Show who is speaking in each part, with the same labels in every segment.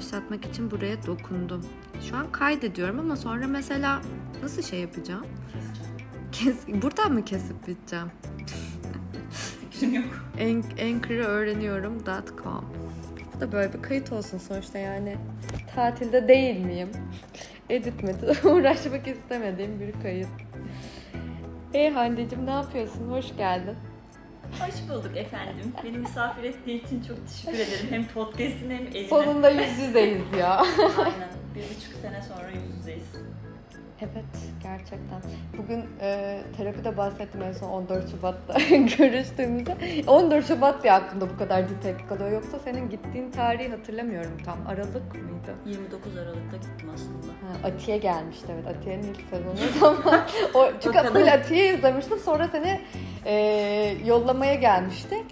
Speaker 1: başlatmak için buraya dokundum. Şu an kaydediyorum ama sonra mesela nasıl şey yapacağım? Kes, buradan mı kesip biteceğim?
Speaker 2: Fikrim yok.
Speaker 1: Anchor'ı öğreniyorum.com Bu da böyle bir kayıt olsun sonuçta yani. Tatilde değil miyim? Editmedi. Uğraşmak istemediğim bir kayıt. Hey Hande'cim ne yapıyorsun? Hoş geldin.
Speaker 2: Hoş bulduk efendim. Beni misafir ettiği için çok teşekkür ederim. Hem podcast'in hem eline.
Speaker 1: Sonunda yüz yüzeyiz ya.
Speaker 2: Aynen. Bir buçuk sene sonra yüz yüzeyiz.
Speaker 1: Evet gerçekten. Bugün e, terapide bahsettim en son 14 Şubat'ta görüştüğümüzde. 14 Şubat diye aklımda bu kadar detay kalıyor. Yoksa senin gittiğin tarihi hatırlamıyorum tam. Aralık mıydı?
Speaker 2: 29 Aralık'ta gittim aslında.
Speaker 1: Ha, Atiye gelmişti evet. Atiye'nin ilk sezonu zaman. o, çünkü full Atiye izlemiştim. Sonra seni e, yollamaya gelmiştik.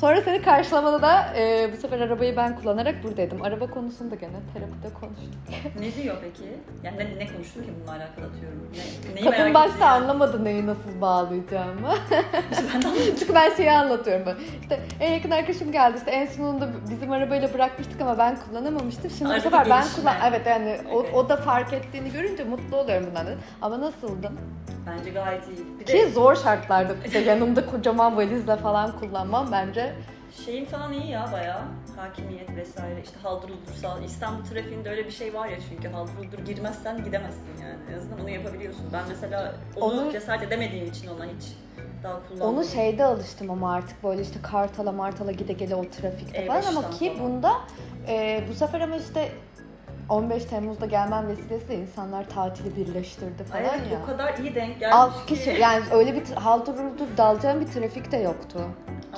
Speaker 1: Sonra seni karşılamada da e, bu sefer arabayı ben kullanarak buradaydım. Araba konusunda gene terapide konuştuk.
Speaker 2: Ne diyor peki? Yani ne, ne konuştun ki bununla alakalı atıyorum? Ne, neyi
Speaker 1: Kadın başta
Speaker 2: ettin ya?
Speaker 1: anlamadı neyi nasıl bağlayacağımı.
Speaker 2: ben.
Speaker 1: Çünkü ben şeyi anlatıyorum böyle. İşte en yakın arkadaşım geldi. İşte en sonunda bizim arabayla bırakmıştık ama ben kullanamamıştım. Şimdi
Speaker 2: Aradaki
Speaker 1: bu sefer ben kullan... Evet yani o,
Speaker 2: Evet.
Speaker 1: o da fark ettiğini görünce mutlu oluyorum bundan. Ama nasıldın?
Speaker 2: Bence gayet iyi. Bir
Speaker 1: Ki
Speaker 2: de
Speaker 1: zor şartlarda işte yanımda kocaman valizle falan kullanmam bence.
Speaker 2: şeyin falan iyi ya bayağı. Hakimiyet vesaire. İşte haldır uldur sağ. İstanbul trafiğinde öyle bir şey var ya çünkü haldır uldur girmezsen gidemezsin yani. En azından onu yapabiliyorsun. Ben mesela onu,
Speaker 1: Onu-
Speaker 2: cesaret edemediğim için ona hiç daha kullanmadım.
Speaker 1: Onu şeyde alıştım ama artık böyle işte Kartal'a Martal'a gide gele o trafikte falan ama
Speaker 2: E5'ten
Speaker 1: ki
Speaker 2: falan.
Speaker 1: bunda e, bu sefer ama işte 15 Temmuz'da gelmem vesilesiyle insanlar tatili birleştirdi falan
Speaker 2: Evet,
Speaker 1: ya.
Speaker 2: o kadar iyi denk gelmiş ki.
Speaker 1: kişi yani öyle bir haldır uldur dalacağım bir trafik de yoktu.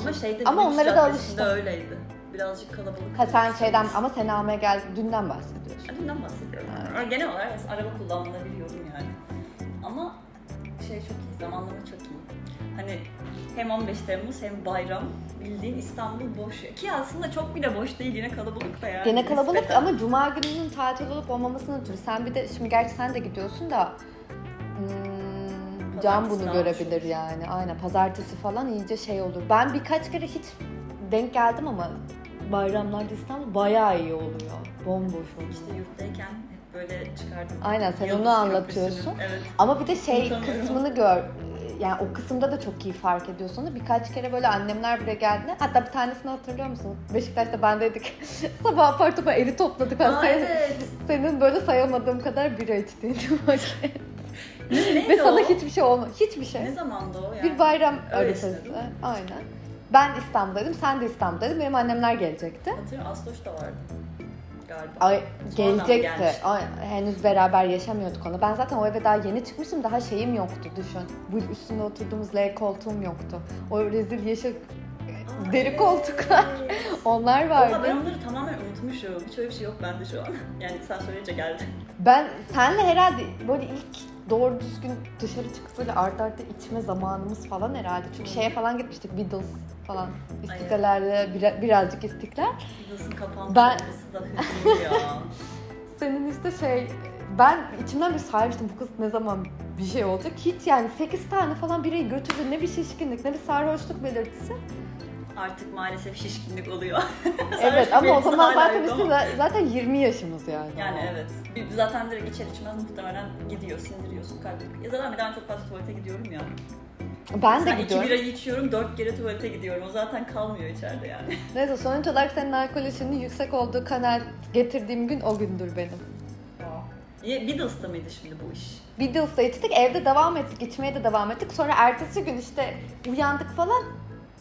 Speaker 2: Ama şeyde
Speaker 1: Ama onlara da alıştım.
Speaker 2: öyleydi. Birazcık kalabalık.
Speaker 1: Ha sen şeyden ama seni almaya geldi dünden bahsediyorsun.
Speaker 2: Dünden bahsediyorum.
Speaker 1: Evet.
Speaker 2: Genel olarak araba kullanılabiliyorum yani. Ama şey çok iyi, zamanlama çok iyi. Hani hem 15 Temmuz hem bayram bildiğin İstanbul boş. Ki aslında çok bile boş değil yine kalabalık da yani.
Speaker 1: Gene kalabalık
Speaker 2: nispeten.
Speaker 1: ama cuma gününün tatil olup olmamasının ötürü. Sen bir de şimdi gerçi sen de gidiyorsun da hmm, Can bunu görebilir yani. Aynen pazartesi falan iyice şey olur. Ben birkaç kere hiç denk geldim ama bayramlarda İstanbul bayağı iyi oluyor. Bomboş oluyor.
Speaker 2: İşte yurttayken hep böyle çıkardım.
Speaker 1: Aynen, sen
Speaker 2: Yıldız
Speaker 1: onu anlatıyorsun.
Speaker 2: Evet.
Speaker 1: Ama bir de şey kısmını gör. Yani o kısımda da çok iyi fark ediyorsun. Birkaç kere böyle annemler buraya geldiğinde hatta bir tanesini hatırlıyor musun? Beşiktaş'ta bendeydik. Sabah apar topar evi topladık. Ben
Speaker 2: Aa,
Speaker 1: senin,
Speaker 2: evet.
Speaker 1: senin böyle sayamadığım kadar bira içtiğini vakit.
Speaker 2: Neydi
Speaker 1: Ve sana
Speaker 2: o?
Speaker 1: hiçbir şey olmadı. Hiçbir şey.
Speaker 2: Ne zamandı o yani?
Speaker 1: Bir bayram
Speaker 2: Öyle
Speaker 1: arifesi.
Speaker 2: işte?
Speaker 1: Aynen. Ben İstanbul'daydım, sen de İstanbul'daydın. Benim annemler gelecekti.
Speaker 2: Hatırlıyorum Asloş da vardı. Galiba.
Speaker 1: Ay gelecekti. Ay, henüz beraber yaşamıyorduk onu. Ben zaten o eve daha yeni çıkmıştım. Daha şeyim yoktu düşün. Bu üstünde oturduğumuz L koltuğum yoktu. O rezil
Speaker 2: Aa,
Speaker 1: deri koltuklar. onlar
Speaker 2: Oha
Speaker 1: vardı.
Speaker 2: ben onları tamamen unutmuşum. Hiç öyle bir şey yok bende şu an. Yani sen söyleyince geldi.
Speaker 1: Ben senle herhalde böyle ilk doğru düzgün dışarı çıkıp böyle art arda içme zamanımız falan herhalde. Çünkü şeye falan gitmiştik Beatles falan. İstiklallerle bira- birazcık istiklal.
Speaker 2: Nasıl kapanmış
Speaker 1: Ben-
Speaker 2: da ya.
Speaker 1: Senin işte şey ben içimden bir saymıştım bu kız ne zaman bir şey olacak. Hiç yani 8 tane falan birayı götürdü. Ne bir şişkinlik ne bir sarhoşluk belirtisi.
Speaker 2: Artık maalesef şişkinlik oluyor.
Speaker 1: evet ama o zaman zaten za- zaten 20 yaşımız yani.
Speaker 2: Yani evet. Bir- Zaten direkt içer içmez muhtemelen gidiyor, sindiriyorsun kalbi. Ya zaten daha çok fazla tuvalete gidiyorum ya.
Speaker 1: Ben de
Speaker 2: Ben iki
Speaker 1: gidiyorum.
Speaker 2: birayı içiyorum, dört kere tuvalete gidiyorum. O zaten kalmıyor içeride yani.
Speaker 1: Neyse sonuç olarak senin alkol eşiğinin yüksek olduğu kanaat getirdiğim gün o gündür benim.
Speaker 2: Beatles'ta mıydı şimdi bu iş?
Speaker 1: Beatles'ta içtik, evde devam ettik, içmeye de devam ettik. Sonra ertesi gün işte uyandık falan.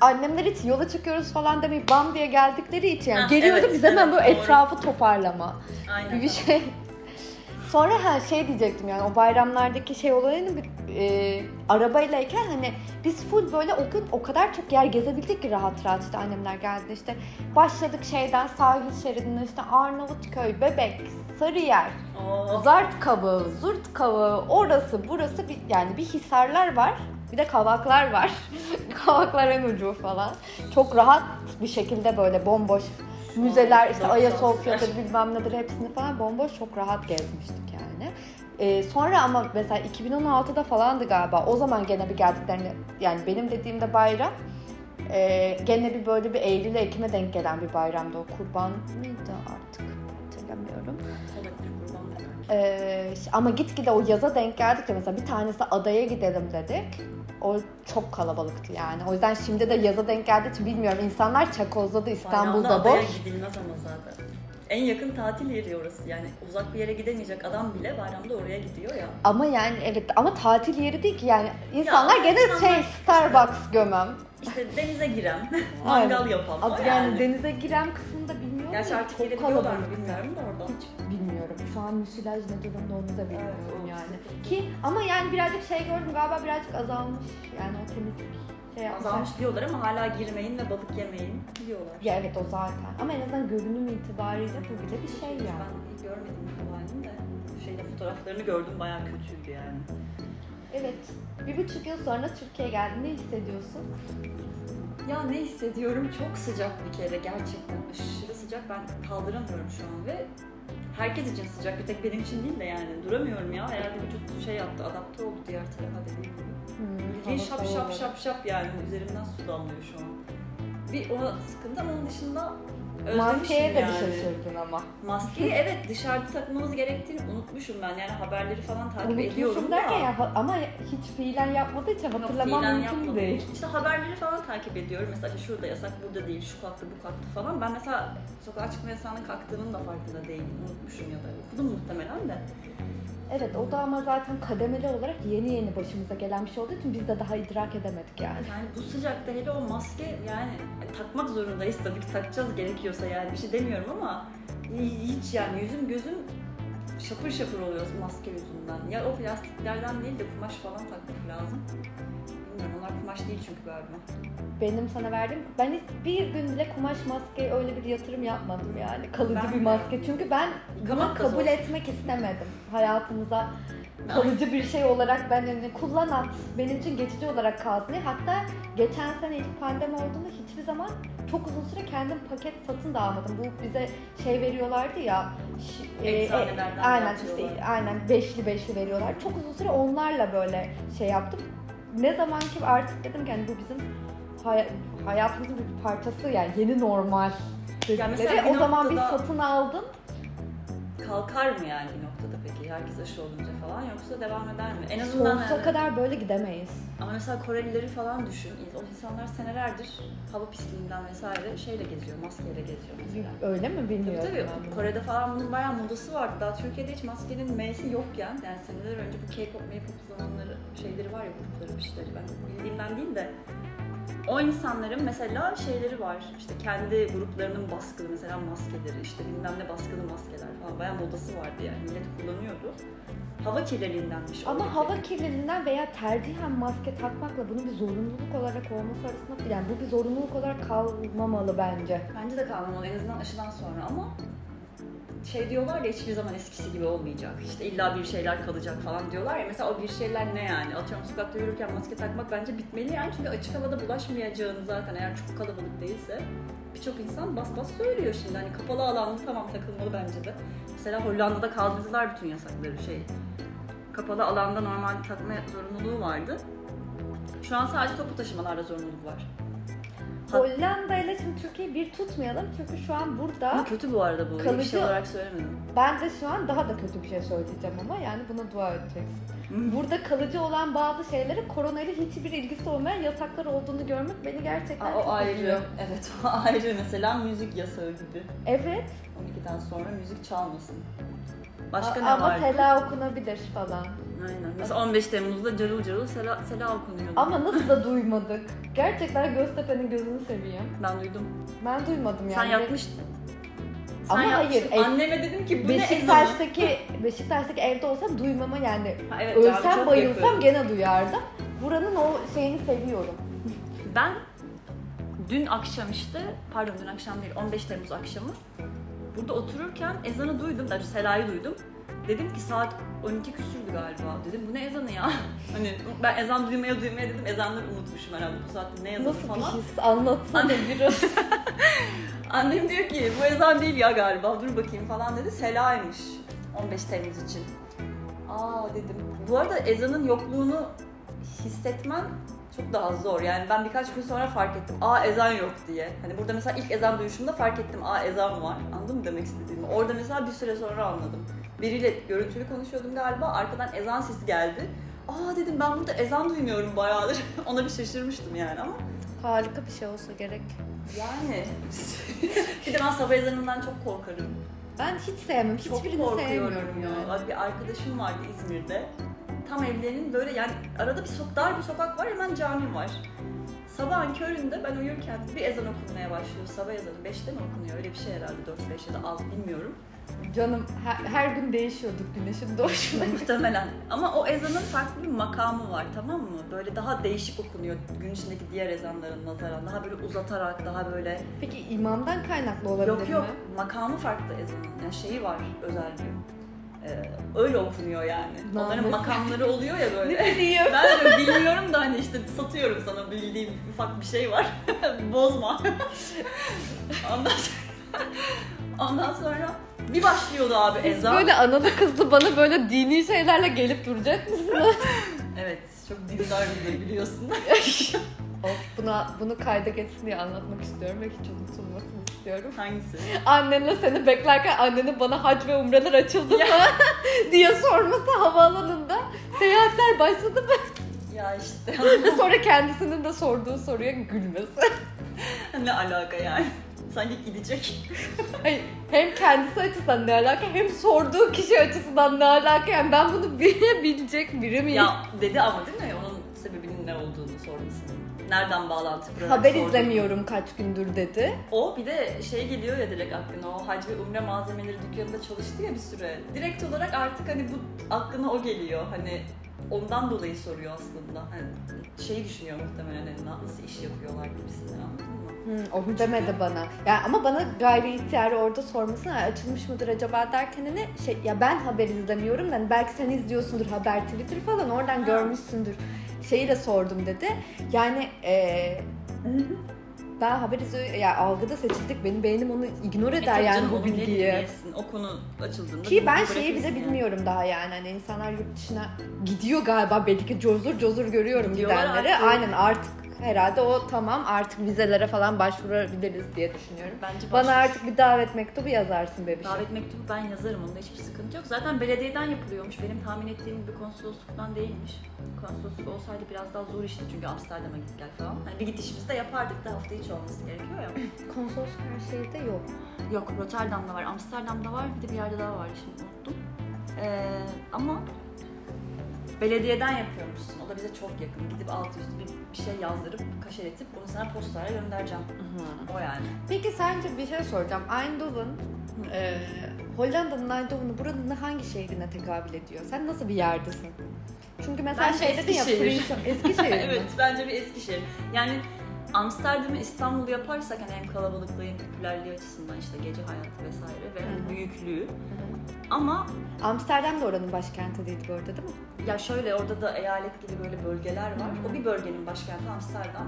Speaker 1: Annemler hiç yola çıkıyoruz falan demeyip bam diye geldikleri için yani
Speaker 2: Ha,
Speaker 1: geliyordu
Speaker 2: evet,
Speaker 1: biz hemen
Speaker 2: evet,
Speaker 1: böyle
Speaker 2: doğru.
Speaker 1: etrafı toparlama
Speaker 2: Aynen.
Speaker 1: bir şey. Sonra ha şey diyecektim yani o bayramlardaki şey olayını bir e, arabaylayken hani biz full böyle o gün o kadar çok yer gezebildik ki rahat rahat işte annemler geldi işte başladık şeyden sahil şeridinden işte Arnavutköy, Bebek, Sarıyer,
Speaker 2: Oo.
Speaker 1: Zart kabağı, zurt kabağı, orası burası bir, yani bir hisarlar var. Bir de kavaklar var. kavaklar en ucu falan. Çok rahat bir şekilde böyle bomboş müzeler işte Ayasofya'dır bilmem nedir hepsini falan bomboş çok rahat gezmiştik yani. Ee, sonra ama mesela 2016'da falandı galiba. O zaman gene bir geldiklerini yani benim dediğimde bayram e, gene bir böyle bir Eylül Ekim'e denk gelen bir bayramdı o kurban mıydı artık hatırlamıyorum. Ee, ama gitgide o yaza denk geldikçe mesela bir tanesi adaya gidelim dedik. O çok kalabalıktı yani. O yüzden şimdi de yaza denk geldiği için bilmiyorum. İnsanlar çakozladı İstanbul'da
Speaker 2: Bayramda adaya
Speaker 1: boş.
Speaker 2: gidilmez ama zaten. En yakın tatil yeri orası. Yani uzak bir yere gidemeyecek adam bile bayramda oraya gidiyor ya.
Speaker 1: Ama yani evet ama tatil yeri değil ki yani. insanlar
Speaker 2: Ya,
Speaker 1: gene
Speaker 2: insanlar
Speaker 1: şey Starbucks gömem.
Speaker 2: İşte denize girem, mangal yapalım.
Speaker 1: Adı
Speaker 2: o
Speaker 1: yani.
Speaker 2: yani.
Speaker 1: denize giren kısmını da bilmiyorum.
Speaker 2: Gerçi
Speaker 1: da
Speaker 2: artık
Speaker 1: çok
Speaker 2: mı
Speaker 1: kalabalık.
Speaker 2: bilmiyorum da oradan.
Speaker 1: Hiç bilmiyorum. Şu an müsilaj ne durumda onu da bilmiyorum
Speaker 2: Evet,
Speaker 1: yani. Ki ama yani birazcık şey gördüm galiba birazcık azalmış. Yani o temizlik şey.
Speaker 2: Azalmış diyorlar ama hala girmeyin ve balık yemeyin diyorlar.
Speaker 1: Ya evet o zaten. Ama en azından görünüm itibariyle bu bile bir şey yani.
Speaker 2: Ben görmedim Hawaii'nin de şeyde fotoğraflarını gördüm bayağı kötüydü yani.
Speaker 1: Evet. Bir buçuk yıl sonra Türkiye'ye geldin. Ne hissediyorsun?
Speaker 2: Ya ne hissediyorum? Çok sıcak bir kere gerçekten aşırı sıcak. Ben kaldıramıyorum şu an ve herkes için sıcak. Bir tek benim için değil de yani duramıyorum ya. Herhalde vücut şey yaptı, adapte oldu diğer tarafa gibi. Bildiğin
Speaker 1: hava
Speaker 2: şap şap şap şap yani üzerimden su damlıyor şu an. Bir o sıkıntı ama onun dışında özlemişim
Speaker 1: Maskeye de
Speaker 2: yani.
Speaker 1: bir şaşırdın ama.
Speaker 2: Maskeyi evet dışarıda takmamız gerektiğini unutmuşum ben. Yani haberleri falan takip ediyorum
Speaker 1: Unutmuşum
Speaker 2: da.
Speaker 1: derken ya, ha- ama hiç fiilen yapmadığı için
Speaker 2: Yok,
Speaker 1: hatırlamam
Speaker 2: fiilen
Speaker 1: mümkün
Speaker 2: yapmadım.
Speaker 1: değil.
Speaker 2: İşte haberleri falan takip ediyorum. Mesela işte şurada yasak, burada değil, şu kalktı, bu kalktı falan. Ben mesela sokağa çıkma yasağının kalktığının da farkında değilim. Unutmuşum ya da okudum muhtemelen de.
Speaker 1: Evet o da ama zaten kademeli olarak yeni yeni başımıza gelen bir şey olduğu için biz de daha idrak edemedik yani.
Speaker 2: Yani bu sıcakta hele o maske yani takmak zorundayız tabii ki takacağız gerekiyorsa yani bir şey demiyorum ama hiç yani yüzüm gözüm şapır şapır oluyor maske yüzünden. Ya o plastiklerden değil de kumaş falan takmak lazım. Bilmiyorum onlar kumaş değil çünkü galiba.
Speaker 1: Benim sana verdiğim, ben hiç bir gün bile kumaş maske öyle bir yatırım yapmadım yani. Kalıcı
Speaker 2: Ben
Speaker 1: bir
Speaker 2: de.
Speaker 1: maske. Çünkü ben bunu
Speaker 2: Yıkamak da
Speaker 1: kabul
Speaker 2: zor.
Speaker 1: etmek istemedim. Hayatımıza kalıcı bir şey olarak ben hani kullan at. Benim için geçici olarak kalsın diye. Hatta geçen sene ilk pandemi olduğunda hiçbir zaman çok uzun süre kendim paket satın da almadım. Bu bize şey veriyorlardı ya. ş- e,
Speaker 2: Eczanelerden
Speaker 1: aynen
Speaker 2: dağıtıyorlar.
Speaker 1: işte aynen beşli beşli veriyorlar. Çok uzun süre onlarla böyle şey yaptım. Ne zaman ki artık dedim ki hani bu bizim hay- hayatımızın bir parçası yani yeni normal
Speaker 2: Ya mesela
Speaker 1: dedikleri.
Speaker 2: bir
Speaker 1: O zaman bir
Speaker 2: noktada-
Speaker 1: satın aldım.
Speaker 2: Kalkar mı yani bir noktada peki herkes aşı olunca falan yoksa devam eder mi? En azından
Speaker 1: Sonsuza
Speaker 2: yani-
Speaker 1: kadar böyle gidemeyiz.
Speaker 2: Ama mesela Korelileri falan düşün. O insanlar senelerdir hava pisliğinden vesaire şeyle geziyor, maskeyle geziyor mesela.
Speaker 1: Öyle mi
Speaker 2: Tabii
Speaker 1: bilmiyorum.
Speaker 2: tabii.
Speaker 1: ben bunu.
Speaker 2: Kore'de falan bunun bayağı modası vardı. Daha Türkiye'de hiç maskenin M'si yokken yani seneler önce bu K-pop, M-pop zamanları şeyleri var ya grupları işleri ben bildiğimden değil de o insanların mesela şeyleri var. İşte kendi gruplarının baskılı mesela maskeleri, işte bilmem ne baskılı maskeler falan bayağı modası vardı yani. Millet kullanıyordu. Hava kirliliğindenmiş.
Speaker 1: Ama
Speaker 2: oradaki.
Speaker 1: hava kirliliğinden veya tercihen maske takmakla bunun bir zorunluluk olarak olması arasında yani bu bir zorunluluk olarak kalmamalı bence.
Speaker 2: Bence de kalmamalı en azından aşıdan sonra ama şey diyorlar ya hiçbir zaman eskisi gibi olmayacak. İşte illa bir şeyler kalacak falan diyorlar ya. Mesela o bir şeyler ne yani? Atıyorum sokakta yürürken maske takmak bence bitmeli yani. Çünkü açık havada bulaşmayacağını zaten eğer çok kalabalık değilse birçok insan bas bas söylüyor şimdi. Hani kapalı alanda tamam takılmalı bence de. Mesela Hollanda'da kaldırdılar bütün yasakları şey. Kapalı alanda normalde takma zorunluluğu vardı. Şu an sadece toplu taşımalarda zorunluluk var.
Speaker 1: Hollanda ile şimdi Türkiye'yi bir tutmayalım çünkü şu an burada
Speaker 2: Ama kötü bu arada bu. İyi bir
Speaker 1: Kalıcı-
Speaker 2: şey olarak söylemedim.
Speaker 1: ben de şu an daha da kötü bir şey söyleyeceğim ama yani buna dua edeceksin. Burada kalıcı olan bazı şeylere koronayla hiçbir ilgisi olmayan yasaklar olduğunu görmek beni gerçekten
Speaker 2: Aa,
Speaker 1: çok
Speaker 2: o ayrı.
Speaker 1: üzüyor.
Speaker 2: Evet o ayrı. Mesela müzik yasağı gibi.
Speaker 1: Evet
Speaker 2: 12'den sonra müzik çalmasın. Başka
Speaker 1: a-
Speaker 2: ne
Speaker 1: ama
Speaker 2: vardı?
Speaker 1: sela okunabilir falan.
Speaker 2: Aynen. Mesela 15 Temmuz'da carıl carıl sela, sela okunuyordu.
Speaker 1: Ama nasıl da duymadık. Gerçekten Göztepe'nin gözünü seveyim.
Speaker 2: Ben duydum.
Speaker 1: Ben duymadım yani.
Speaker 2: Sen yapmıştın. Sen
Speaker 1: Ama hayır,
Speaker 2: yapmıştın.
Speaker 1: ev-
Speaker 2: Anneme dedim ki bu ne ezanı?
Speaker 1: Beşiktaş'taki Beşiktaş'taki evde olsam duymama yani
Speaker 2: Ha, evet,
Speaker 1: ölsem
Speaker 2: çok
Speaker 1: bayılsam
Speaker 2: yakın.
Speaker 1: gene duyardım. Buranın o şeyini seviyorum.
Speaker 2: Ben dün akşam işte, pardon dün akşam değil 15 Temmuz akşamı burada otururken ezanı duydum, daha doğrusu selayı duydum. Dedim ki saat 12 küsürdü galiba. Dedim bu ne ezanı ya? hani ben ezan duymaya duymaya dedim ezanları unutmuşum herhalde bu saatte ne ezanı
Speaker 1: Nasıl
Speaker 2: falan.
Speaker 1: bir his anlatsana biraz.
Speaker 2: Annem diyor ki bu ezan değil ya galiba dur bakayım falan dedi. Selaymış 15 Temmuz için. Aa dedim. Bu arada ezanın yokluğunu hissetmen çok daha zor. Yani ben birkaç gün sonra fark ettim. Aa ezan yok diye. Hani burada mesela ilk ezan duyuşumda fark ettim. Aa ezan var. Anladın mı demek istediğimi? Orada mesela bir süre sonra anladım. Biriyle görüntülü konuşuyordum galiba. Arkadan ezan sesi geldi. Aa dedim ben burada ezan duymuyorum bayağıdır. Ona bir şaşırmıştım yani ama
Speaker 1: Harika bir şey olsa gerek.
Speaker 2: yani bir de ben sabah ezanından çok korkarım.
Speaker 1: Ben hiç sevmem.
Speaker 2: Çok
Speaker 1: Hiçbirini
Speaker 2: korkuyorum
Speaker 1: sevmiyorum
Speaker 2: ya.
Speaker 1: yani.
Speaker 2: Bir arkadaşım vardı İzmir'de. Tam evlerinin böyle yani arada bir sok dar bir sokak var hemen cami var. Sabahın köründe ben uyurken bir ezan okunmaya başlıyor. Sabah ezanı 5'te mi okunuyor? Öyle bir şey herhalde 4-5 ya da 6 bilmiyorum.
Speaker 1: Canım her, her gün değişiyorduk güneşin doğuşuna.
Speaker 2: Muhtemelen. Ama o ezanın farklı bir makamı var tamam mı? Böyle daha değişik okunuyor gün içindeki diğer ezanların nazaran. Daha böyle uzatarak, daha böyle...
Speaker 1: Peki imamdan kaynaklı olabilir
Speaker 2: Yok yok,
Speaker 1: mi?
Speaker 2: makamı farklı ezanın. Yani şeyi var özel bir. Ee, öyle okunuyor yani. Onların
Speaker 1: Namus.
Speaker 2: makamları oluyor ya böyle.
Speaker 1: Ne bileyim.
Speaker 2: Ben de bilmiyorum da hani işte satıyorum sana bildiğim ufak bir şey var. Bozma. Ondan sonra, ondan sonra bir başlıyordu abi
Speaker 1: Siz
Speaker 2: ezan.
Speaker 1: böyle analı kızlı bana böyle dini şeylerle gelip duracak mısınız?
Speaker 2: Evet, çok dindar biliyorsun.
Speaker 1: of buna, bunu kayda geçsin diye anlatmak istiyorum ve hiç unutulmasını istiyorum.
Speaker 2: Hangisi?
Speaker 1: Annenle seni beklerken annenin bana hac ve umreler açıldı mı diye sorması havaalanında. Seyahatler başladı mı?
Speaker 2: Ya işte
Speaker 1: Ve sonra kendisinin de sorduğu soruya gülmesi.
Speaker 2: ne alaka yani? Sanki gidecek.
Speaker 1: Hayır, hem kendisi açısından ne alaka hem sorduğu kişi açısından ne alaka. Yani ben bunu bilebilecek biri miyim?
Speaker 2: Ya dedi ama değil mi? Onun sebebinin ne olduğunu sormasının. Nereden bağlantı kurarak
Speaker 1: Haber
Speaker 2: sorduğunu.
Speaker 1: izlemiyorum kaç gündür dedi.
Speaker 2: O bir de şey geliyor ya direkt aklına o hac ve umre malzemeleri dükkanında çalıştı ya bir süre. Direkt olarak artık hani bu aklına o geliyor. Hani ondan dolayı soruyor aslında. Hani şeyi düşünüyor muhtemelen hani nasıl iş yapıyorlar gibisinden anladın mı?
Speaker 1: Hı, o demedi bana. Yani ama bana gayri ihtiyari orada sormasına "Ha, açılmış mıdır acaba derken hani şey ya ben haber izlemiyorum da hani belki sen izliyorsundur haber Twitter falan oradan
Speaker 2: Ha.
Speaker 1: görmüşsündür. Şeyi de sordum dedi. Yani eee ben haber izliyorum. Ya algıda seçildik. Benim beynim onu ignore
Speaker 2: E
Speaker 1: eder
Speaker 2: tabii
Speaker 1: yani bu bilgiyi.
Speaker 2: O konu açıldığında
Speaker 1: Ki ben şeyi bile
Speaker 2: yani.
Speaker 1: bilmiyorum daha yani. Hani insanlar yurt dışına gidiyor galiba belli ki cozur cozur görüyorum
Speaker 2: Gidiyorlar
Speaker 1: gidenleri.
Speaker 2: artık.
Speaker 1: Aynen artık herhalde o tamam artık vizelere falan başvurabiliriz diye düşünüyorum.
Speaker 2: Bence
Speaker 1: Bana artık bir davet mektubu yazarsın bebişim.
Speaker 2: Davet mektubu ben yazarım onda hiçbir sıkıntı yok. Zaten belediyeden yapılıyormuş. Benim tahmin ettiğim gibi konsolosluktan değilmiş. Konsolosluk olsaydı biraz daha zor işte çünkü Amsterdam'a git gel falan. Hani bir gidişimizde yapardık da hafta içi olması gerekiyor ya.
Speaker 1: Konsolosluk her şeyde yok.
Speaker 2: Yok Rotterdam'da var, Amsterdam'da var bir de bir yerde daha var şimdi unuttum. Ee, ama belediyeden yapıyormuşsun. O da bize çok yakın. Gidip alt üstü bir, bir şey yazdırıp kaşeletip bunu sana postayla göndereceğim. O yani.
Speaker 1: Peki sence bir şey soracağım. Eindhoven, e, Hollanda'nın Eindhoven'ı buranın hangi şehrine tekabül ediyor? Sen nasıl bir yerdesin? Çünkü mesela
Speaker 2: Bence
Speaker 1: şey dedin ya
Speaker 2: Eskişehir.
Speaker 1: Friesland, Eskişehir
Speaker 2: evet bence bir Eskişehir. Yani Amsterdam'ı İstanbul'u yaparsak hani hem kalabalıklığı hem popülerliği açısından işte gece hayatı vesaire ve
Speaker 1: hı.
Speaker 2: büyüklüğü. Ama
Speaker 1: Amsterdam da oranın başkenti değil bu arada değil mi?
Speaker 2: ya şöyle orada da eyalet gibi böyle bölgeler var. O bir bölgenin başkenti Amsterdam.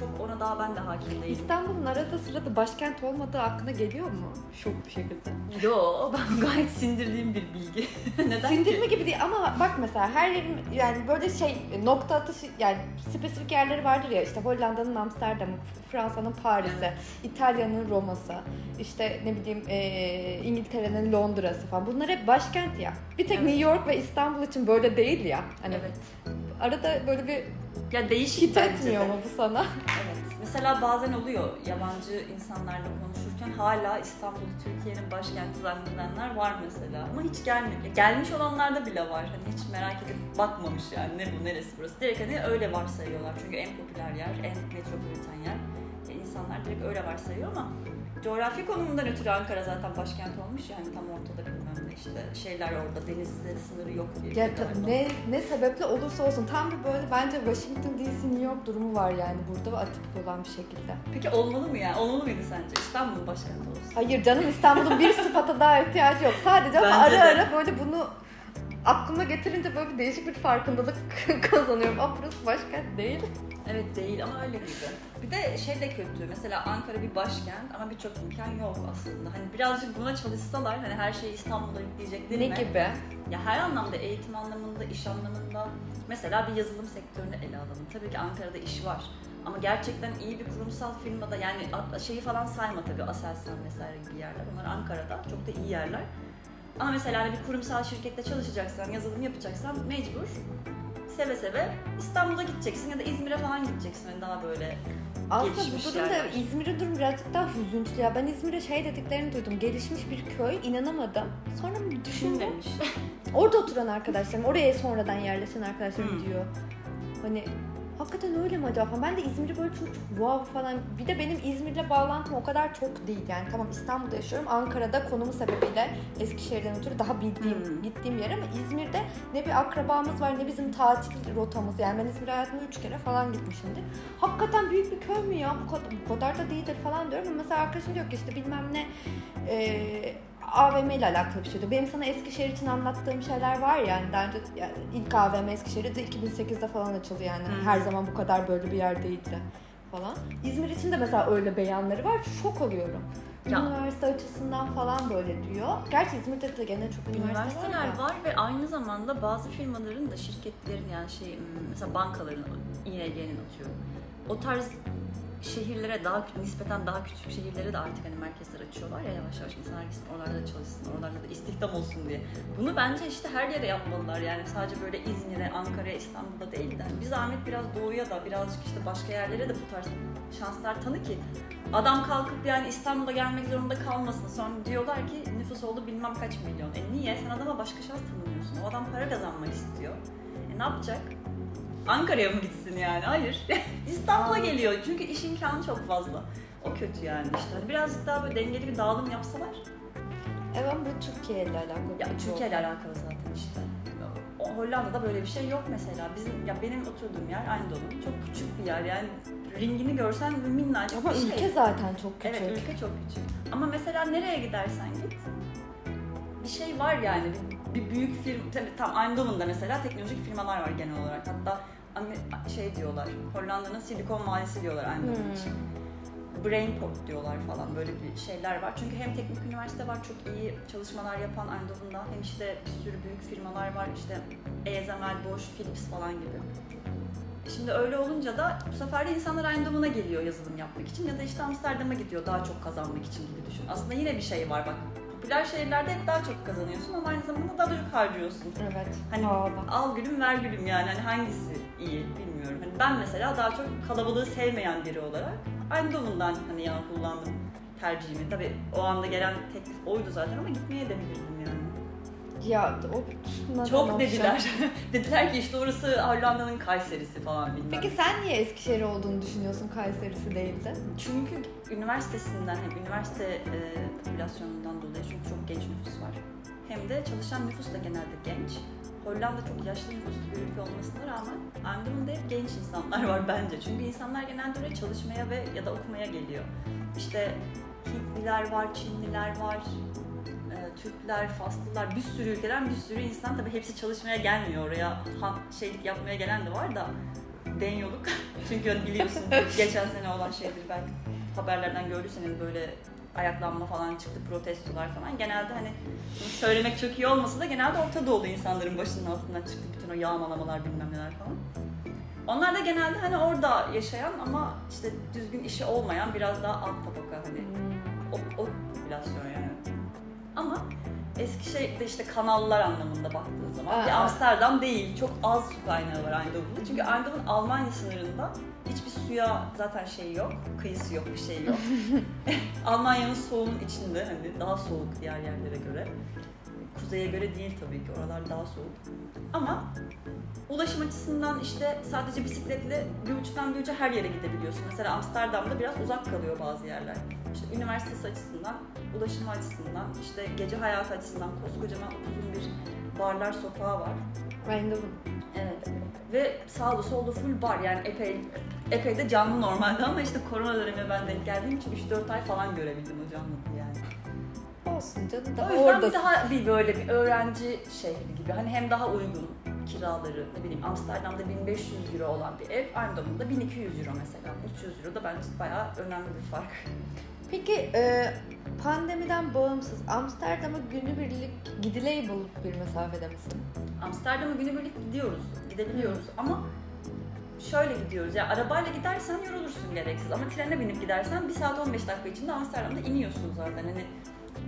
Speaker 2: Çok ona daha ben de hakim değilim.
Speaker 1: İstanbul'un arada sırada başkent olmadığı aklına geliyor mu? Şok bir şekilde.
Speaker 2: Yo ben gayet sindirdiğim bir bilgi. Neden
Speaker 1: Sindirme
Speaker 2: ki?
Speaker 1: gibi değil ama bak mesela her yerin yani böyle şey nokta atışı yani spesifik yerleri vardır ya işte Hollanda'nın Amsterdam'ı, Fransa'nın Paris'i,
Speaker 2: Evet.
Speaker 1: İtalya'nın Roma'sı, işte ne bileyim eee, İngiltere'nin Londra'sı falan. Bunlar hep başkent ya. Bir tek
Speaker 2: Evet.
Speaker 1: New York ve İstanbul için böyle değil ya. Hani
Speaker 2: Evet.
Speaker 1: Arada böyle bir
Speaker 2: Ya değişik
Speaker 1: hit etmiyor
Speaker 2: de.
Speaker 1: mu bu sana?
Speaker 2: Evet. Mesela bazen oluyor yabancı insanlarla konuşurken hala İstanbul'u Türkiye'nin başkenti zannedenler var mesela. Ama hiç gelmiyor. Gelmiş olanlarda bile var. Hani hiç merak edip bakmamış yani ne bu neresi burası. Direkt hani öyle varsayıyorlar. Çünkü en popüler yer, en metropoliten yer. E, insanlar direkt öyle varsayıyor ama coğrafi konumundan ötürü Ankara zaten başkent olmuş yani tam ortada bilmem ne işte şeyler orada denizle sınırı yok diye.
Speaker 1: Ya ta- ne ne sebeple olursa olsun tam bir böyle bence Washington DC New York durumu var yani burada ve atipik olan bir şekilde.
Speaker 2: Peki olmalı mı yani? Olmalı mıydı sence? İstanbul başkenti olsun.
Speaker 1: Hayır canım İstanbul'un bir sıfata daha ihtiyacı yok. Sadece ama ara
Speaker 2: de.
Speaker 1: ara böyle bunu aklıma getirince böyle bir değişik bir farkındalık kazanıyorum. Aa burası başkent değil.
Speaker 2: Evet değil ama öyle gibi. Bir de şey de kötü. Mesela Ankara bir başkent ama birçok imkan yok aslında. Hani birazcık buna çalışsalar hani her şeyi İstanbul'a yükleyecekleri
Speaker 1: Ne
Speaker 2: mi?
Speaker 1: gibi?
Speaker 2: Ya her anlamda eğitim anlamında, iş anlamında. Mesela bir yazılım sektörünü ele alalım. Tabii ki Ankara'da iş var. Ama gerçekten iyi bir kurumsal firmada yani şeyi falan sayma tabii Aselsan vesaire gibi yerler. Onlar Ankara'da çok da iyi yerler. Ama mesela hani bir kurumsal şirkette çalışacaksan, yazılım yapacaksan mecbur seve seve İstanbul'a gideceksin ya da İzmir'e falan gideceksin. Hani daha böyle
Speaker 1: Aslında bu durumda. İzmir'in durum birazcık daha hüzünçlü ya. Ben İzmir'e şey dediklerini duydum. Gelişmiş bir köy. inanamadım. Sonra düşündüm. Orada oturan arkadaşlarım, oraya sonradan yerleşen arkadaşlarım
Speaker 2: Hmm.
Speaker 1: diyor. Hani hakikaten öyle mi acaba? Ben de İzmir'i böyle çok, çok wow falan. Bir de benim İzmir'le bağlantım o kadar çok değil yani. Tamam İstanbul'da yaşıyorum. Ankara'da konumu sebebiyle Eskişehir'den ötürü daha bildiğim,
Speaker 2: Hmm.
Speaker 1: gittiğim yer ama İzmir'de ne bir akrabamız var ne bizim tatil rotamız. Yani ben İzmir'e hayatımda üç kere falan gitmişimdir. Hakikaten büyük bir köy mü ya? Bu kadar, bu kadar da değildir falan diyorum ama mesela arkadaşım diyor ki işte bilmem ne e, AVM ile alakalı bir şeydi. Benim sana Eskişehir için anlattığım şeyler var yani. Daha önce yani ilk AVM Eskişehir'de 2008'de falan açıldı yani.
Speaker 2: Hı.
Speaker 1: Her zaman bu kadar böyle bir yer değildi falan. İzmir için de mesela öyle beyanları var. Şok oluyorum.
Speaker 2: Ya.
Speaker 1: Üniversite açısından falan böyle diyor. Gerçi İzmir'de de gene çok üniversite var.
Speaker 2: Üniversiteler
Speaker 1: da.
Speaker 2: var ve aynı zamanda bazı firmaların da şirketlerin yani şey hmm, mesela bankaların İNG'nin atıyorum. O tarz şehirlere daha nispeten daha küçük şehirlere de artık hani merkezler açıyorlar ya yavaş yavaş insanlar gitsin oralarda çalışsın oralarda da istihdam olsun diye. Bunu bence işte her yere yapmalılar yani sadece böyle İzmir'e, Ankara'ya, İstanbul'da değil de hani bir zahmet biraz doğuya da birazcık işte başka yerlere de bu tarz şanslar tanı ki adam kalkıp yani İstanbul'a gelmek zorunda kalmasın. Sonra diyorlar ki nüfus oldu bilmem kaç milyon. E niye? Sen adama başka şans tanımıyorsun. O adam para kazanmak istiyor. E ne yapacak? Ankara'ya mı gitsin yani? Hayır. İstanbul'a geliyor. Çünkü iş imkanı çok fazla. O kötü yani işte. Hani birazcık daha böyle dengeli bir dağılım yapsalar.
Speaker 1: Evet bu Türkiye ile alakalı.
Speaker 2: Ya Türkiye ile alakalı zaten işte. O Hollanda'da böyle bir şey yok mesela. Bizim ya benim oturduğum yer Eindhoven. Çok küçük bir yer yani ringini görsen minnacık
Speaker 1: Ama
Speaker 2: bir şey.
Speaker 1: ülke zaten çok küçük.
Speaker 2: Evet ülke çok küçük. Ama mesela nereye gidersen git bir şey var yani bir, büyük firma tabii tam Eindhoven'da mesela teknolojik firmalar var genel olarak. Hatta şey diyorlar Hollanda'nın Silikon Vadisi diyorlar Eindhoven
Speaker 1: Hmm.
Speaker 2: için. Brainport diyorlar falan böyle bir şeyler var. Çünkü hem teknik üniversite var çok iyi çalışmalar yapan Eindhoven'da hem işte bir sürü büyük firmalar var işte ASML, Bosch, Philips falan gibi. Şimdi öyle olunca da bu sefer de insanlar Eindhoven'a geliyor yazılım yapmak için ya da işte Amsterdam'a gidiyor daha çok kazanmak için gibi düşün. Aslında yine bir şey var bak. Popüler şehirlerde hep daha çok kazanıyorsun ama aynı zamanda daha çok harcıyorsun.
Speaker 1: Evet.
Speaker 2: Hani
Speaker 1: pahalı.
Speaker 2: al gülüm ver gülüm yani hani hangisi iyi bilmiyorum. Hani ben mesela daha çok kalabalığı sevmeyen biri olarak Eindhoven'dan hani yana kullandım tercihimi. Tabii o anda gelen teklif oydu zaten ama gitmeye de bilirdim yani.
Speaker 1: Ya o
Speaker 2: Çok dediler. dediler ki işte orası Hollanda'nın Kayseri'si falan bilmem.
Speaker 1: Peki sen niye Eskişehir olduğunu düşünüyorsun Kayseri'si değil de?
Speaker 2: Çünkü üniversitesinden hem üniversite e, popülasyonundan dolayı çünkü çok genç nüfus var. Hem de çalışan nüfus da genelde genç. Hollanda çok yaşlı nüfuslu bir ülke olmasına rağmen Eindhoven'da hep genç insanlar var bence. Çünkü insanlar genelde oraya çalışmaya ve ya da okumaya geliyor. İşte Hintliler var, Çinliler var, Türkler, Faslılar, bir sürü ülkeden bir sürü insan. Tabii hepsi çalışmaya gelmiyor oraya. Han, şeylik yapmaya gelen de var da deniyorluk. Çünkü hani biliyorsun geçen sene olan şeydir belki haberlerden gördüyseniz böyle ayaklanma falan çıktı, protestolar falan. Genelde hani söylemek çok iyi olmasa da genelde Orta Doğulu insanların başının altından çıktı bütün o yağmalamalar bilmem neler falan. Onlar da genelde hani orada yaşayan ama işte düzgün işi olmayan biraz daha alt tabaka hani o, o popülasyon yani. Ama Eskişehir'de işte kanallar anlamında baktığın zaman
Speaker 1: Aa.
Speaker 2: ki Amsterdam değil. Çok az su kaynağı var Eindhoven'da. Çünkü Eindhoven Almanya sınırında hiçbir suya zaten şey yok. Kıyısı yok, bir şey yok. Almanya'nın soğuğun içinde hani daha soğuk diğer yerlere göre. Kuzeye göre değil tabii ki oralar daha soğuk. Ama ulaşım açısından işte sadece bisikletle bir uçtan bir uca her yere gidebiliyorsun. Mesela Amsterdam'da biraz uzak kalıyor bazı yerler. İşte üniversitesi açısından, ulaşım açısından, işte gece hayatı açısından koskocaman uzun bir barlar sokağı var.
Speaker 1: Eindhoven.
Speaker 2: Evet. Ve sağda solda full bar yani epey epey de canlı normalde ama işte korona dönemine ben denk geldiğim için 3-4 ay falan görebildim o canlılığı yani.
Speaker 1: Olsun canım
Speaker 2: O
Speaker 1: daha
Speaker 2: yüzden bir
Speaker 1: oradasın.
Speaker 2: daha bir böyle bir öğrenci şehri gibi. Hani hem daha uygun kiraları, ne bileyim Amsterdam'da 1500 euro olan bir ev, Eindhoven'da 1200 euro mesela. 300 euro da bence bayağı önemli bir fark.
Speaker 1: Peki e, pandemiden bağımsız Amsterdam'a günübirlik gidilebilir bir mesafede misin?
Speaker 2: Amsterdam'a günübirlik gidiyoruz, gidebiliyoruz ama şöyle gidiyoruz. Ya arabayla gidersen yorulursun gereksiz ama trene binip gidersen 1 saat 15 dakika içinde Amsterdam'da iniyorsun zaten. Hani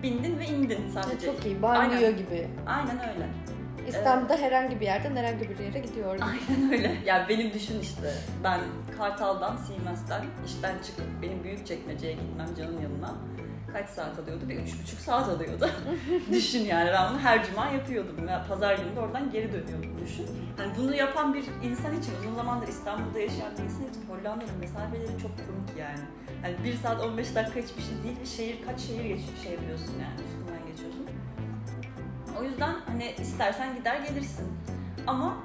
Speaker 2: bindin ve indin sadece.
Speaker 1: Çok iyi, banyo
Speaker 2: Aynen.
Speaker 1: gibi.
Speaker 2: Aynen öyle.
Speaker 1: İstanbul'da herhangi bir yerden herhangi bir yere gidiyorum.
Speaker 2: Aynen öyle. Yani benim düşün işte ben Kartal'dan, Siemens'ten işten çıkıp benim büyük çekmeceye gitmem Can'ın yanına kaç saat alıyordu? Bir üç buçuk saat alıyordu. düşün yani ben bunu her cuma yapıyordum. Ya pazar günü de oradan geri dönüyordum düşün. Hani bunu yapan bir insan için uzun zamandır İstanbul'da yaşayan bir insan için Hollanda'nın mesafeleri çok komik yani. Hani bir saat 15 dakika hiçbir şey değil. Bir şehir kaç şehir geç, şey yapıyorsun yani. O yüzden hani istersen gider gelirsin. Ama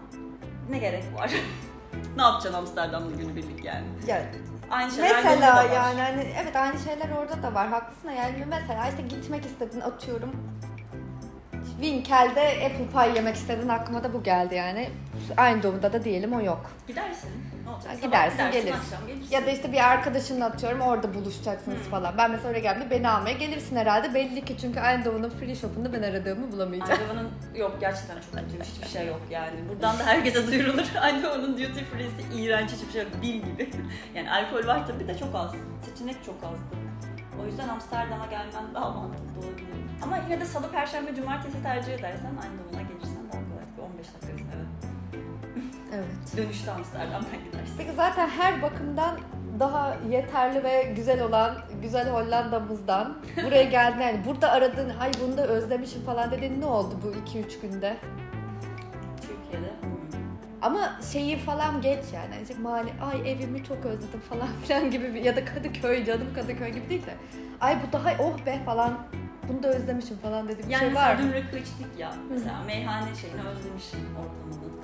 Speaker 2: ne gerek var? ne yapacaksın Amsterdam'da günübirlik yani?
Speaker 1: Ya,
Speaker 2: Aynı şeyler
Speaker 1: mesela yani hani evet aynı şeyler orada da var haklısın yani mesela işte gitmek istedin atıyorum Winkel'de apple pie yemek istedin aklıma da bu geldi yani. Aynı doğumda da diyelim o yok.
Speaker 2: Gidersin. Sabah
Speaker 1: gidersin,
Speaker 2: gidersin,
Speaker 1: gelirsin.
Speaker 2: akşam gelirsin.
Speaker 1: Ya da işte bir arkadaşınla atıyorum orada buluşacaksınız falan. Ben mesela oraya geldiğimde beni almaya gelirsin herhalde. Belli ki çünkü Eindhoven'ın free shop'unda ben aradığımı bulamayacağım.
Speaker 2: Eindhoven'ın yok gerçekten çok kötüymüş hiçbir şey yok yani. Buradan da herkese duyurulur. Eindhoven'ın duty free'si iğrenç hiçbir şey yok. Bim gibi. Yani alkol var tabii de çok az. Seçenek çok azdı. O yüzden Amsterdam'a gelmen daha mantıklı olabilir. Ama yine de salı, perşembe, cumartesi tercih edersen Eindhoven'a gelirsen Evet. Dönüşte Amsterdam'dan gidersin.
Speaker 1: Peki zaten her bakımdan daha yeterli ve güzel olan güzel Hollanda'mızdan buraya geldin yani burada aradığın ay bunu da özlemişim falan dediğin ne oldu bu 2-3 günde?
Speaker 2: Türkiye'de.
Speaker 1: Ama şeyi falan geç yani. Yani mali ay evimi çok özledim falan filan gibi bir, ya da Kadıköy canım Kadıköy gibi değil de ay bu daha oh be falan bunu da özlemişim falan dediğim bir
Speaker 2: Yani
Speaker 1: şey var mı?
Speaker 2: dün içtik ya. Mesela meyhane şeyini özlemişim ortamını.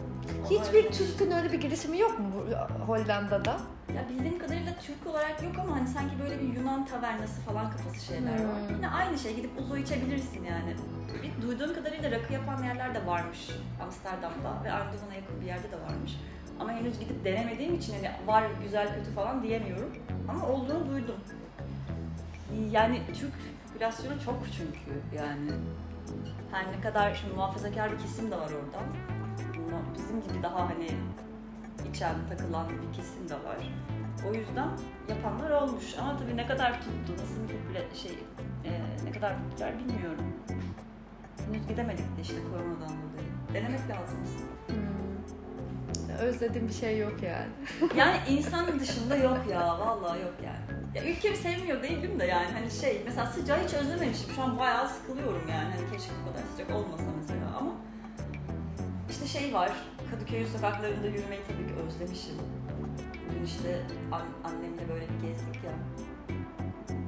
Speaker 1: Hiçbir. Türk'ün öyle bir girişimi yok mu bu Hollanda'da?
Speaker 2: Ya bildiğim kadarıyla Türk olarak yok ama hani sanki böyle bir Yunan tavernası falan kafası şeyler var.
Speaker 1: Hmm.
Speaker 2: Yine aynı şey gidip uzo içebilirsin yani. Bir duyduğum kadarıyla rakı yapan yerler de varmış Amsterdam'da ve Eindhoven'a yakın bir yerde de varmış. Ama henüz gidip denemediğim için hani var güzel kötü falan diyemiyorum. Ama olduğunu duydum. Yani Türk popülasyonu çok çünkü yani. Her ne kadar şimdi muhafazakar bir kesim de var orada. Bizim gibi daha hani içen, takılan bir kesim de var. O yüzden yapanlar olmuş. Ama tabii ne kadar tuttu, nasıl bir şey, e, ne kadar popüler bilmiyorum. Henüz gidemedik de işte koronadan dolayı. Denemek lazım aslında.
Speaker 1: Hmm. Özlediğim bir şey yok yani.
Speaker 2: Yani insan dışında yok ya, vallahi yok yani. Ya ülkemi sevmiyor değilim de yani hani şey, mesela sıcağı hiç özlememişim. Şu an bayağı sıkılıyorum yani. Hani keşke bu kadar sıcak olmasa mesela ama işte şey var, Kadıköy sokaklarında yürümeyi tabii ki özlemişim. Dün işte an- annemle böyle bir gezdik ya.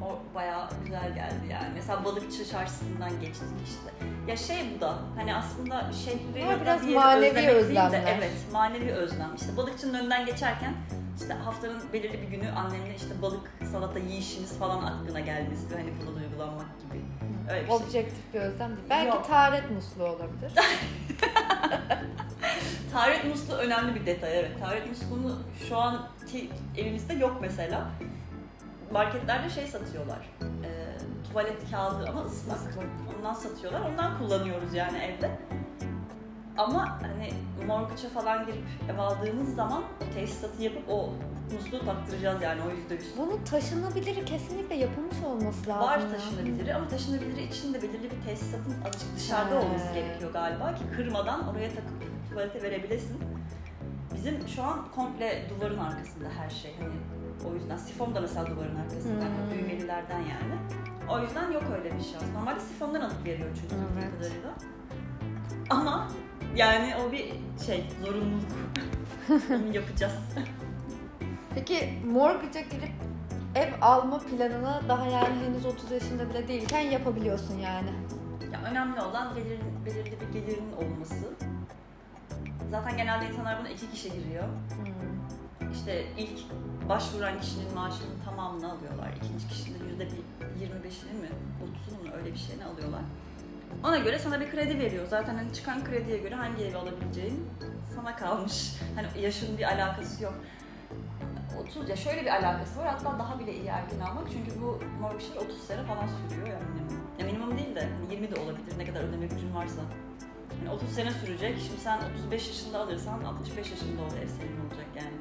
Speaker 2: O bayağı güzel geldi yani. Mesela balıkçı çarşısından geçtik işte. Ya şey bu da hani aslında şehri ya
Speaker 1: biraz
Speaker 2: bir
Speaker 1: manevi
Speaker 2: değil de, evet manevi özlem. İşte balıkçının önünden geçerken işte haftanın belirli bir günü annemle işte balık salata yiyişimiz falan aklına gelmesi hani buna duygulanmak gibi. Öyle bir şey.
Speaker 1: Objektif bir özlem değil. Belki
Speaker 2: Yok.
Speaker 1: taharet musluğu olabilir.
Speaker 2: Taharet musluğu önemli bir detay evet. Taharet musluğunu şu anki evimizde yok mesela. Marketlerde şey satıyorlar. E, tuvalet kağıdı ama ıslak. Ondan satıyorlar. Ondan kullanıyoruz yani evde. Ama hani morguça falan girip ev aldığımız zaman o tesisatı yapıp o musluğu taktıracağız yani o yüzde yüz.
Speaker 1: Bunun taşınabiliri kesinlikle yapılmış olması lazım.
Speaker 2: Var taşınabiliri ama taşınabiliri için de belirli bir tesisatın azıcık dışarıda
Speaker 1: He.
Speaker 2: olması gerekiyor galiba ki kırmadan oraya takıp tuvalete verebilesin. Bizim şu an komple duvarın arkasında her şey. Hani o yüzden sifon da mesela duvarın arkasında.
Speaker 1: Hmm.
Speaker 2: Yani düğmelilerden yani. O yüzden yok öyle bir şans. Normalde sifondan alıp veriyor çünkü
Speaker 1: Evet.
Speaker 2: kadarıyla. Ama yani o bir şey zorunluluk. Onu yapacağız.
Speaker 1: Peki mortgage'a girip ev alma planını daha yani henüz 30 yaşında bile değilken yapabiliyorsun yani.
Speaker 2: Ya önemli olan belir, belirli bir gelirin olması. Zaten genelde insanlar buna iki kişi giriyor.
Speaker 1: Hmm.
Speaker 2: İşte ilk başvuran kişinin maaşının tamamını alıyorlar. İkinci kişinin yüzde 25'ini mi, 30'unu mu öyle bir şeyini alıyorlar. Ona göre sana bir kredi veriyor. Zaten hani çıkan krediye göre hangi evi alabileceğin sana kalmış. Hani yaşın bir alakası yok. 30 ya şöyle bir alakası var hatta daha bile iyi erken almak çünkü bu mortgage şey 30 sene falan sürüyor ya minimum. Ya minimum değil de hani 20 de olabilir ne kadar ödeme gücün varsa. Yani 30 sene sürecek. Şimdi sen 35 yaşında alırsan 65 yaşında o ev senin olacak yani.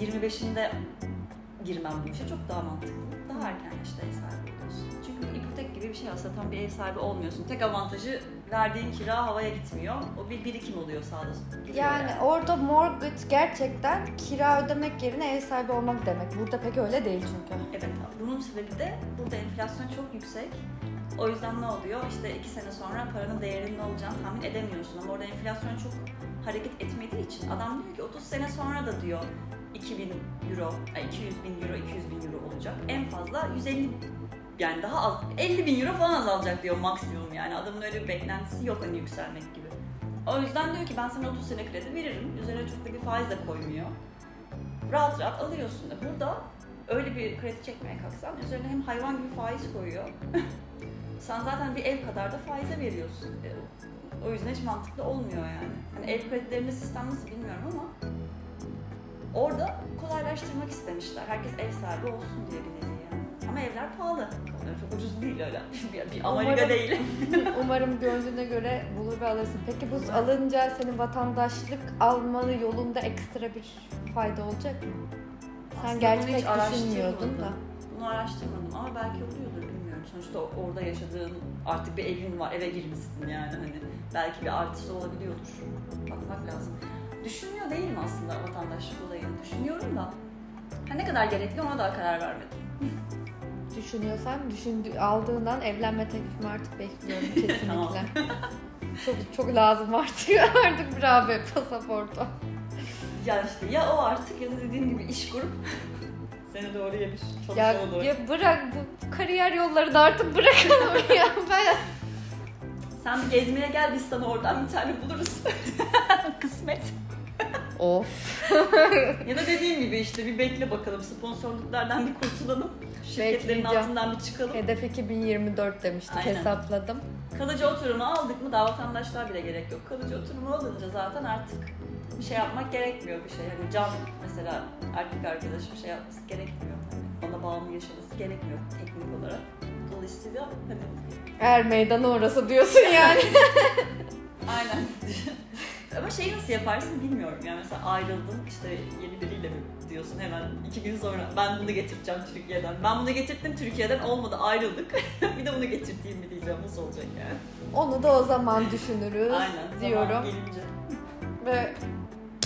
Speaker 2: 25'inde girmem bu işe çok daha mantıklı. Daha erken yaşta ev sahibi oluyorsun. Çünkü ipotek gibi bir şey aslında tam bir ev sahibi olmuyorsun. Tek avantajı verdiğin kira havaya gitmiyor. O bir birikim oluyor sağda. duruyor
Speaker 1: Yani orada mortgage gerçekten kira ödemek yerine ev sahibi olmak demek. Burada pek öyle değil çünkü.
Speaker 2: Evet, bunun sebebi de burada enflasyon çok yüksek. O yüzden ne oluyor? İşte iki sene sonra paranın değerinin ne olacağını tahmin edemiyorsun. Ama orada enflasyon çok hareket etmediği için adam diyor ki 30 sene sonra da diyor 2000 euro, ay 200 bin euro, 200 bin euro olacak. En fazla 150 yani daha az, 50 bin euro falan azalacak diyor maksimum yani. Adamın öyle bir beklentisi yok hani yükselmek gibi. O yüzden diyor ki ben sana 30 sene kredi veririm. Üzerine çok da bir faiz de koymuyor. Rahat rahat alıyorsun da. Burada öyle bir kredi çekmeye kalksan üzerine hem hayvan gibi faiz koyuyor. Sen zaten bir ev kadar da faize veriyorsun. E, O yüzden hiç mantıklı olmuyor yani. Hani ev kredilerinde sistem nasıl bilmiyorum ama orada kolaylaştırmak istemişler. Herkes ev sahibi olsun diye bir nevi yani. Ama evler pahalı. Yani çok ucuz değil öyle. Bir, bir Amerika
Speaker 1: Umarım-
Speaker 2: değil.
Speaker 1: Umarım gönlüne göre bulur ve alırsın. Peki bu alınca senin vatandaşlık almanı yolunda ekstra bir fayda olacak mı? Sen
Speaker 2: Aslında
Speaker 1: gerçi pek düşünmüyordun da.
Speaker 2: Bunu araştırmadım ama belki oluyordur bilmiyorum. Sonuçta orada yaşadığın artık bir evin var, eve girmişsin yani hani belki bir artısı olabiliyordur. Bakmak lazım. Düşünmüyor değilim aslında vatandaşlık olayını. Düşünüyorum da. Ha, ne kadar gerekli ona daha karar vermedim.
Speaker 1: Düşünüyorsan düşündü, aldığından evlenme teklifimi artık bekliyorum kesinlikle. Çok çok lazım artık artık bir abi pasaportu.
Speaker 2: Ya işte ya o artık ya da dediğim gibi iş kurup seni doğruya bir
Speaker 1: Ya,
Speaker 2: çalışma doğru.
Speaker 1: ya bırak bu kariyer yolları da artık bırakalım ya. Ben
Speaker 2: Sen bir gezmeye gel biz sana oradan bir tane buluruz. Kısmet.
Speaker 1: Of.
Speaker 2: Ya da dediğim gibi işte bir bekle bakalım sponsorluklardan bir kurtulalım. Şirketlerin
Speaker 1: Bekleyeceğim.
Speaker 2: altından bir çıkalım.
Speaker 1: Hedef 2024 demiştik
Speaker 2: Aynen.
Speaker 1: hesapladım.
Speaker 2: Kalıcı oturumu aldık mı daha vatandaşlar bile gerek yok. Kalıcı oturumu alınca zaten artık bir şey yapmak gerekmiyor bir şey. Hani can mesela erkek arkadaşı bir şey yapması gerekmiyor. Hani bana bağımlı yaşaması gerekmiyor teknik olarak. Dolayısıyla hani
Speaker 1: Eğer meydanı orası diyorsun yani.
Speaker 2: aynen. Ama şeyi nasıl yaparsın bilmiyorum. Yani mesela ayrıldın işte yeni biriyle mi diyorsun hemen iki gün sonra ben bunu getireceğim Türkiye'den. Ben bunu getirttim Türkiye'den olmadı ayrıldık. bir de bunu getirteyim mi diyeceğim nasıl olacak yani.
Speaker 1: Onu da o zaman düşünürüz
Speaker 2: Aynen.
Speaker 1: diyorum.
Speaker 2: Zaman gelince.
Speaker 1: Ve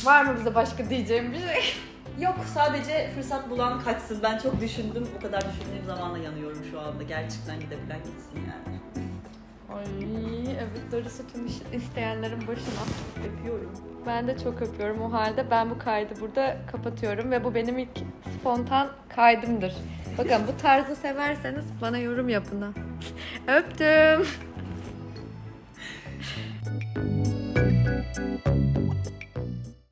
Speaker 1: var mı bize başka diyeceğim bir şey?
Speaker 2: Yok sadece fırsat bulan kaçsın. Ben çok düşündüm. O kadar düşündüğüm zamanla yanıyorum şu anda. Gerçekten gidebilen gitsin yani.
Speaker 1: Ay evet darısı tüm isteyenlerin başına.
Speaker 2: Öpüyorum.
Speaker 1: Ben de çok öpüyorum o halde. Ben bu kaydı burada kapatıyorum ve bu benim ilk spontan kaydımdır. Bakın bu tarzı severseniz bana yorum yapın ha. Öptüm.